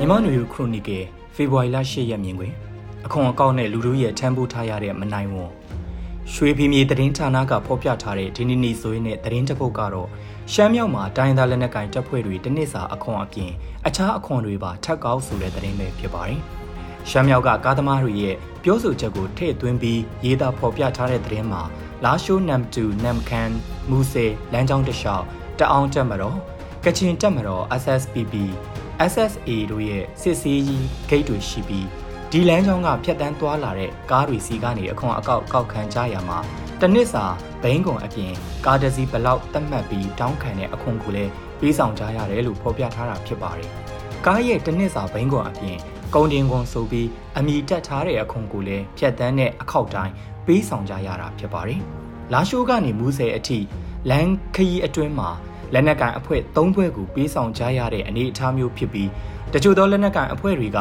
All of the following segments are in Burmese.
မြမနွေခရိုနီကယ်ဖေဖော်ဝါရီလ10ရက်မြင်တွင်အခွန်အကောက်နဲ့လူတို့ရဲ့ထမ်းပိုးထားရတဲ့မနိုင်ဝန်ရွှေဖီမြေသတင်းဌာနကဖော်ပြထားတဲ့ဒီနေ့နေ့ဆိုရင်တဲ့သတင်းတစ်ပုဒ်ကတော့ရှမ်းမြောက်မှာတိုင်းသားလက်နက်ကိုင်တပ်ဖွဲ့တွေတနစ်စာအခွန်အပြင်အခြားအခွန်တွေပါထပ်ကောက်ဆိုတဲ့သတင်းပဲဖြစ်ပါတယ်။ရှမ်းမြောက်ကကားသမားတွေရဲ့ပြောဆိုချက်ကိုထည့်သွင်းပြီးရေးသားဖော်ပြထားတဲ့သတင်းမှာလာရှိုးနမ်တူနမ်ခန်မူဆယ်လမ်းကြောင်းတလျှောက်တအောင်တက်မတော်ကချင်တက်မတော် SSPP SSA တို့ရဲ့စစ်ဆေးကြီးဂိတ်တွေရှိပြီးဒီလမ်းကြောင်းကဖြတ်တန်းသွားလာတဲ့ကားတွေစီကနေအခွန်အကောက်ကောက်ခံကြရမှာတနစ်စာဘိန်းကွန်အပြင်ကားတစ်စီးဘလောက်တတ်မှတ်ပြီးတောင်းခံတဲ့အခွန်ကိုလည်းပေးဆောင်ကြရတယ်လို့ဖော်ပြထားတာဖြစ်ပါတယ်။ကားရဲ့တနစ်စာဘိန်းကွန်အပြင်ကုန်တင်ကွန်ဆိုပြီးအမိတက်ထားတဲ့အခွန်ကိုလည်းဖြတ်တန်းတဲ့အခောက်တိုင်းပေးဆောင်ကြရတာဖြစ်ပါတယ်။လာရှိုးကနေမူးဆယ်အထိလမ်းခရီးအတွင်းမှာ လက်နက်ကန်အဖွဲ့၃ဖွဲ့ကိုပေးဆောင်ကြရတဲ့အနေအထားမျိုးဖြစ်ပြီးတချို့သောလက်နက်ကန်အဖွဲ့တွေက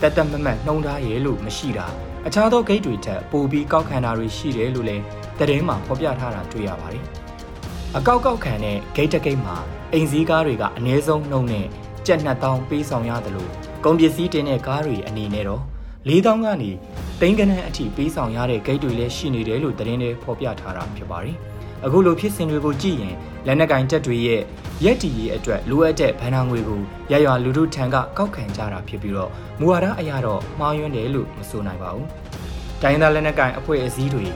တက်တက်မမတ်နှုံထားရဲလို့မရှိတာအခြားသောဂိတ်တွေထက်ပိုပြီးကောက်ခံတာတွေရှိတယ်လို့လည်းသတင်းမှာဖော်ပြထားတာတွေ့ရပါတယ်။အကောက်ကောက်ခံတဲ့ဂိတ်တဂိတ်မှာအိမ်စည်းကားတွေကအနည်းဆုံးနှုံနဲ့ကြက်နှစ်တောင်းပေးဆောင်ရတယ်လို့ကုန်ပစ္စည်းတင်တဲ့ကားတွေအနေနဲ့တော့၄တောင်းကနေတိန်းကနန်းအထိပေးဆောင်ရတဲ့ဂိတ်တွေလည်းရှိနေတယ်လို့သတင်းတွေဖော်ပြထားတာဖြစ်ပါတယ်။ အခုလိုဖြစ်စဉ်တွေကိုကြည့်ရင်လက်နက်ကင်တက်တွေရဲ့ရက်တီရေးအတွက်လိုအပ်တဲ့ဗန်နာငွေကိုရရွာလူထုထံကကောက်ခံကြတာဖြစ်ပြီးတော့မူဝါဒအရတော့မှားယွင်းတယ်လို့မဆိုနိုင်ပါဘူး။တိုင်းသားလက်နက်ကင်အဖွဲ့အစည်းတွေ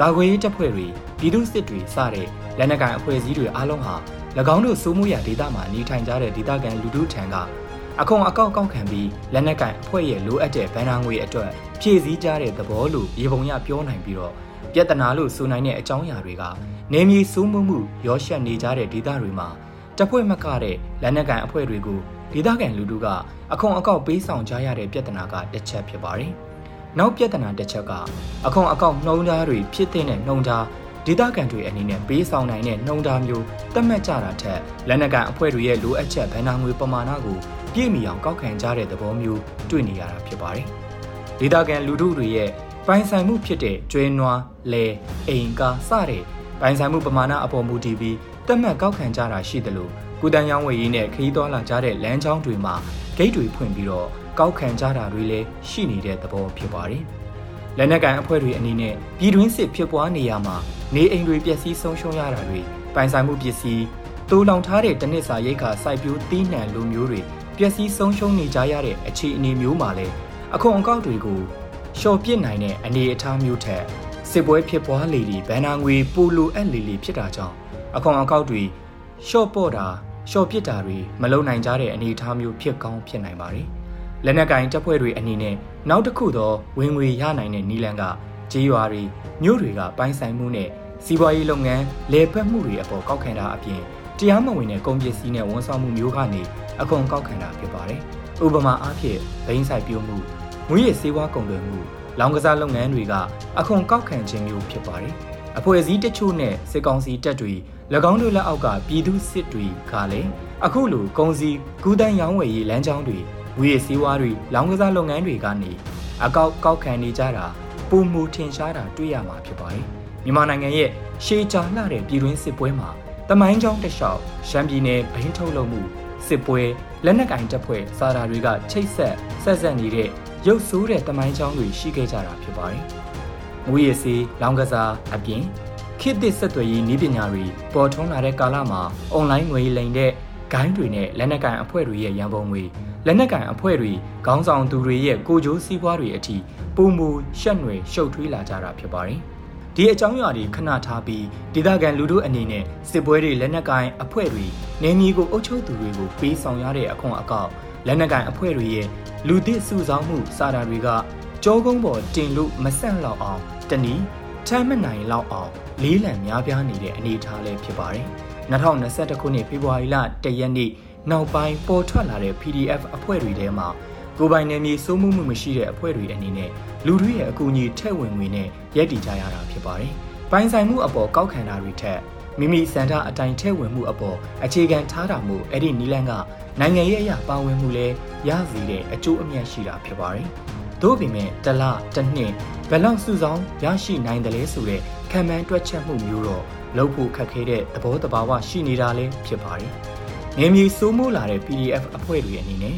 ကာကွယ်ရေးတပ်ဖွဲ့တွေပြည်သူစစ်တွေစတဲ့လက်နက်ကင်အဖွဲ့အစည်းတွေအားလုံးဟာ၎င်းတို့စိုးမိုးရာဒေသမှာနေထိုင်ကြတဲ့ဒေသခံလူထုထံကအခွန်အကောက်ကောက်ခံပြီးလက်နက်ကင်အဖွဲ့ရဲ့လိုအပ်တဲ့ဗန်နာငွေအတွက်ဖြည့်ဆည်းကြတဲ့သဘောလို့ရေပုံရပြောနိုင်ပြီးတော့ပြဿနာလို့ဆိုနိုင်တဲ့အကြောင်းအရာတွေက နေမြေစိုးမှုမှုရောရှက်နေကြတဲ့ဒေသတွေမှာတပ်ဖွဲ့မကတဲ့လက်နက်ကန်အဖွဲ့တွေကိုဒေသခံလူထုကအခွန်အကောက်ပေးဆောင်ကြရတဲ့ပြဿနာကတစ်ချက်ဖြစ်ပါတယ်။နောက်ပြဿနာတစ်ချက်ကအခွန်အကောက်နှုံသားတွေဖြစ်တဲ့နှုံသားဒေသခံတွေအနေနဲ့ပေးဆောင်နိုင်တဲ့နှုံသားမျိုးတတ်မှတ်ကြတာထက်လက်နက်ကန်အဖွဲ့တွေရဲ့လိုအပ်ချက်ဗန်နာငွေပမာဏကိုပြည့်မီအောင်ကောက်ခံကြတဲ့သဘောမျိုးတွေ့နေရတာဖြစ်ပါတယ်။ဒေသခံလူထုတွေရဲ့ပိုင်ဆိုင်မှုဖြစ်တဲ့ကျွဲနွား၊လဲ၊အိမ်ကားစတဲ့ ပိုင်ဆိုင်မှုပမာဏအပေါ်မူတည်ပြီးတက်မှတ်ကောက်ခံကြတာရှိတယ်လို့ကုတန်ရောင်းဝယ်ရေးနဲ့ခရီးသွားလာကြတဲ့လမ်းကြောင်းတွေမှာဂိတ်တွေဖွင့်ပြီးတော့ကောက်ခံကြတာတွေလည်းရှိနေတဲ့သဘောဖြစ်ပါတယ်။လက်နက်ကန်အဖွဲ့တွေအနေနဲ့ပြည်တွင်းစစ်ဖြစ်ပွားနေရမှာနေအိမ်တွေပျက်စီးဆုံးရှုံးရတာတွေပိုင်ဆိုင်မှုပစ္စည်းတိုးလောင်ထားတဲ့တနစ်စာရိတ်ခါစိုက်ပျိုးသီးနှံလိုမျိုးတွေပျက်စီးဆုံးရှုံးနေကြရတဲ့အခြေအနေမျိုးမှာလည်းအခွန်အကောက်တွေကိုလျှော်ပြစ်နိုင်တဲ့အနေအထားမျိုးထက် စစ်ပွဲဖြစ်ပွားလေဒီဘန်နာငွေပိုလိုအပ်လေလေဖြစ်တာကြောင့်အခွန်အကောက်တွေရှော့ပေါ့တာရှော့ပစ်တာတွေမလုံနိုင်ကြတဲ့အနေအထားမျိုးဖြစ်ကောင်းဖြစ်နိုင်ပါတယ်။လက်နက်ကင်တပ်ဖွဲ့တွေအနေနဲ့နောက်တစ်ခုသောဝင်ငွေရနိုင်တဲ့နီလန်ကကြေးရွာတွေမြို့တွေကပိုင်ဆိုင်မှုနဲ့စီးပွားရေးလုပ်ငန်းလေပတ်မှုတွေအပေါ်ကောက်ခံတာအပြင်တရားမဝင်တဲ့ကုန်ပစ္စည်းနဲ့ဝန်ဆောင်မှုမျိုးကနေအခွန်ကောက်ခံတာဖြစ်ပါတယ်။ဥပမာအားဖြင့်ဘိန်းဆိုင်ပြုံးမှုငွေရည်စေဝါကုန်သွယ်မှု လောင်ကစားလုပ်ငန်းတွေကအခွန်ကောက်ခံခြင်းမျိုးဖြစ်ပါတယ်။အဖွဲ့အစည်းတချို့နဲ့စစ်ကောင်စီတပ်တွေ၎င်းတို့လက်အောက်ကပြည်သူစစ်တွေကလည်းအခုလိုကုန်စည်ကူးတန်းရောင်းဝယ်ရေးလမ်းကြောင်းတွေငွေရည်စေဝါတွေလောင်ကစားလုပ်ငန်းတွေကနေအကောက်ကောက်ခံနေကြတာပုံမူထင်ရှားတာတွေ့ရမှာဖြစ်ပါတယ်။မြန်မာနိုင်ငံရဲ့ရှေးကြာလှတဲ့ပြည်တွင်းစစ်ပွဲမှာတမိုင်းကြောင်းတလျှောက်ရှမ်းပြည်နယ်ဘိန်းထုတ်လုပ်မှုစစ်ပွဲလက်နက်ကင်တပ်ဖွဲ့စာဓာတွေကချိတ်ဆက်ဆက်ဆက်နေတဲ့ ရုပ်ဆိုးတဲ့တမိုင်းချောင်းတွေရှိခဲ့ကြတာဖြစ်ပါတယ်။ငွေရည်စီလောင်ကစားအပြင်ခေတ်သစ်ဆက်သွယ်ရေးနည်းပညာတွေပေါ်ထွန်းလာတဲ့ကာလမှာအွန်လိုင်းငွေလိမ်တဲ့ဂိုင်းတွေနဲ့လက်နက်ကန်အဖွဲ့တွေရဲ့ရန်ပုံငွေလက်နက်ကန်အဖွဲ့တွေခေါင်းဆောင်သူတွေရဲ့ကိုကြိုးစည်းပွားတွေအထိပုံမူရှက်နွယ်ရှုပ်ထွေးလာကြတာဖြစ်ပါတယ်။ဒီအကြောင်းအရာတွေခဏထားပြီးဒေသခံလူထုအနေနဲ့စစ်ပွဲတွေလက်နက်ကိုင်အဖွဲ့တွေနေမီကိုအုပ်ချုပ်သူတွေကိုပေးဆောင်ရတဲ့အခွန်အကောက် လက်နက်ကိုင်အဖွဲ့တွေရဲ့လူသစ်စုဆောင်းမှုစာတာတွေကကြောကုန်းပေါ်တင်လို့မဆန့်လောက်အောင်တနည်းထမ်းမနိုင်လောက်အောင်လေးလံများပြားနေတဲ့အနေအထားလေးဖြစ်ပါတယ်။2021ခုနှစ်ဖေဖော်ဝါရီလ1ရက်နေ့နောက်ပိုင်းပေါ်ထွက်လာတဲ့ PDF အဖွဲ့တွေထဲမှာကိုပိုင်နယ်မြေစိုးမှုမှုမရှိတဲ့အဖွဲ့တွေအနေနဲ့လူတွေရဲ့အကူအညီထည့်ဝင်ငွေနဲ့ရပ်တည်ကြရတာဖြစ်ပါတယ်။ပိုင်ဆိုင်မှုအပေါ်ကောက်ခံတာတွေထက် မိမိစံတာအတိုင်းထည့်ဝင်မှုအပေါ်အခြေခံထားတာမို့အဲ့ဒီနီလန်ကနိုင်ငံရေးအရာပါဝင်မှုလဲရစီတဲ့အကျိုးအမြတ်ရှိတာဖြစ်ပါတယ်။သို့ပေမဲ့တလတစ်နှစ်ဘယ်လောက်စုဆောင်ရရှိနိုင်တယ်လဲဆိုတဲ့ခံမှန်းတွက်ချက်မှုမျိုးတော့လုပ်ဖို့ခက်ခဲတဲ့သဘောတဘာဝရှိနေတာလဲဖြစ်ပါတယ်။နေမြေစိုးမိုးလာတဲ့ PDF အဖွဲ့တွေအနေနဲ့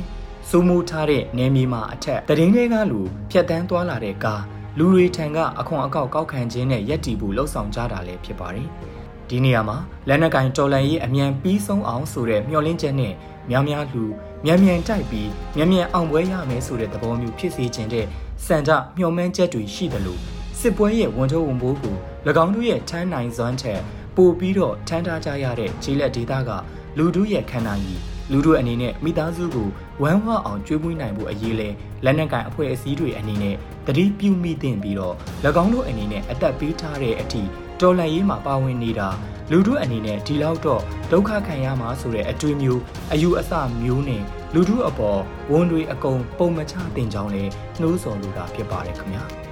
စိုးမိုးထားတဲ့နယ်မြေမှာအထက်တရင်တွေကလူဖြတ်တန်းသွားလာတဲ့ကား လူတွေထံကအခွန်အကောက်ကောက်ခံခြင်းနဲ့ရက်တီဖို့လှုံ့ဆော်ကြတာလည်းဖြစ်ပါတယ်။ဒီနေရာမှာလက်နက်ကင်တော်လန်ရေးအမြန်ပြီးဆုံးအောင်ဆိုတဲ့မျှော်လင့်ချက်နဲ့များများလူမြန်မြန်တိုက်ပြီးမြန်မြန်အောင်ပွဲရမယ်ဆိုတဲ့သဘောမျိုးဖြစ်စေခြင်းတဲ့စံတမျှော်မှန်းချက်တွေရှိတယ်လို့စစ်ပွဲရဲ့ဝန်ထုပ်ဝန်ပိုးကို၎င်းတို့ရဲ့ထမ်းနိုင်စွမ်းထက်ပိုပြီးတော့ထမ်းထားကြရတဲ့ခြေလက်ဒေသကလူတို့ရဲ့ခန္ဓာကြီး လူတို့အနေနဲ့မိသားစုကိုဝမ်းဝအောင်ကြွေးမွေးနိုင်ဖို့အရေးလဲလက်နက်ကန်အဖွဲ့အစည်းတွေအနေနဲ့တတိပြုမိသင့်ပြီးတော့၎င်းတို့အနေနဲ့အသက်ပေးထားတဲ့အထိတော်လှန်ရေးမှာပါဝင်နေတာလူတို့အနေနဲ့ဒီလောက်တော့ဒုက္ခခံရမှာဆိုတဲ့အတွေ့မျိုးအယူအဆမျိုးနဲ့လူတို့အပေါ်ဝန်တွေအကုန်ပုံမချတင်ကြောင်းလဲနှိုးဆော်လိုတာဖြစ်ပါတယ်ခင်ဗျာ။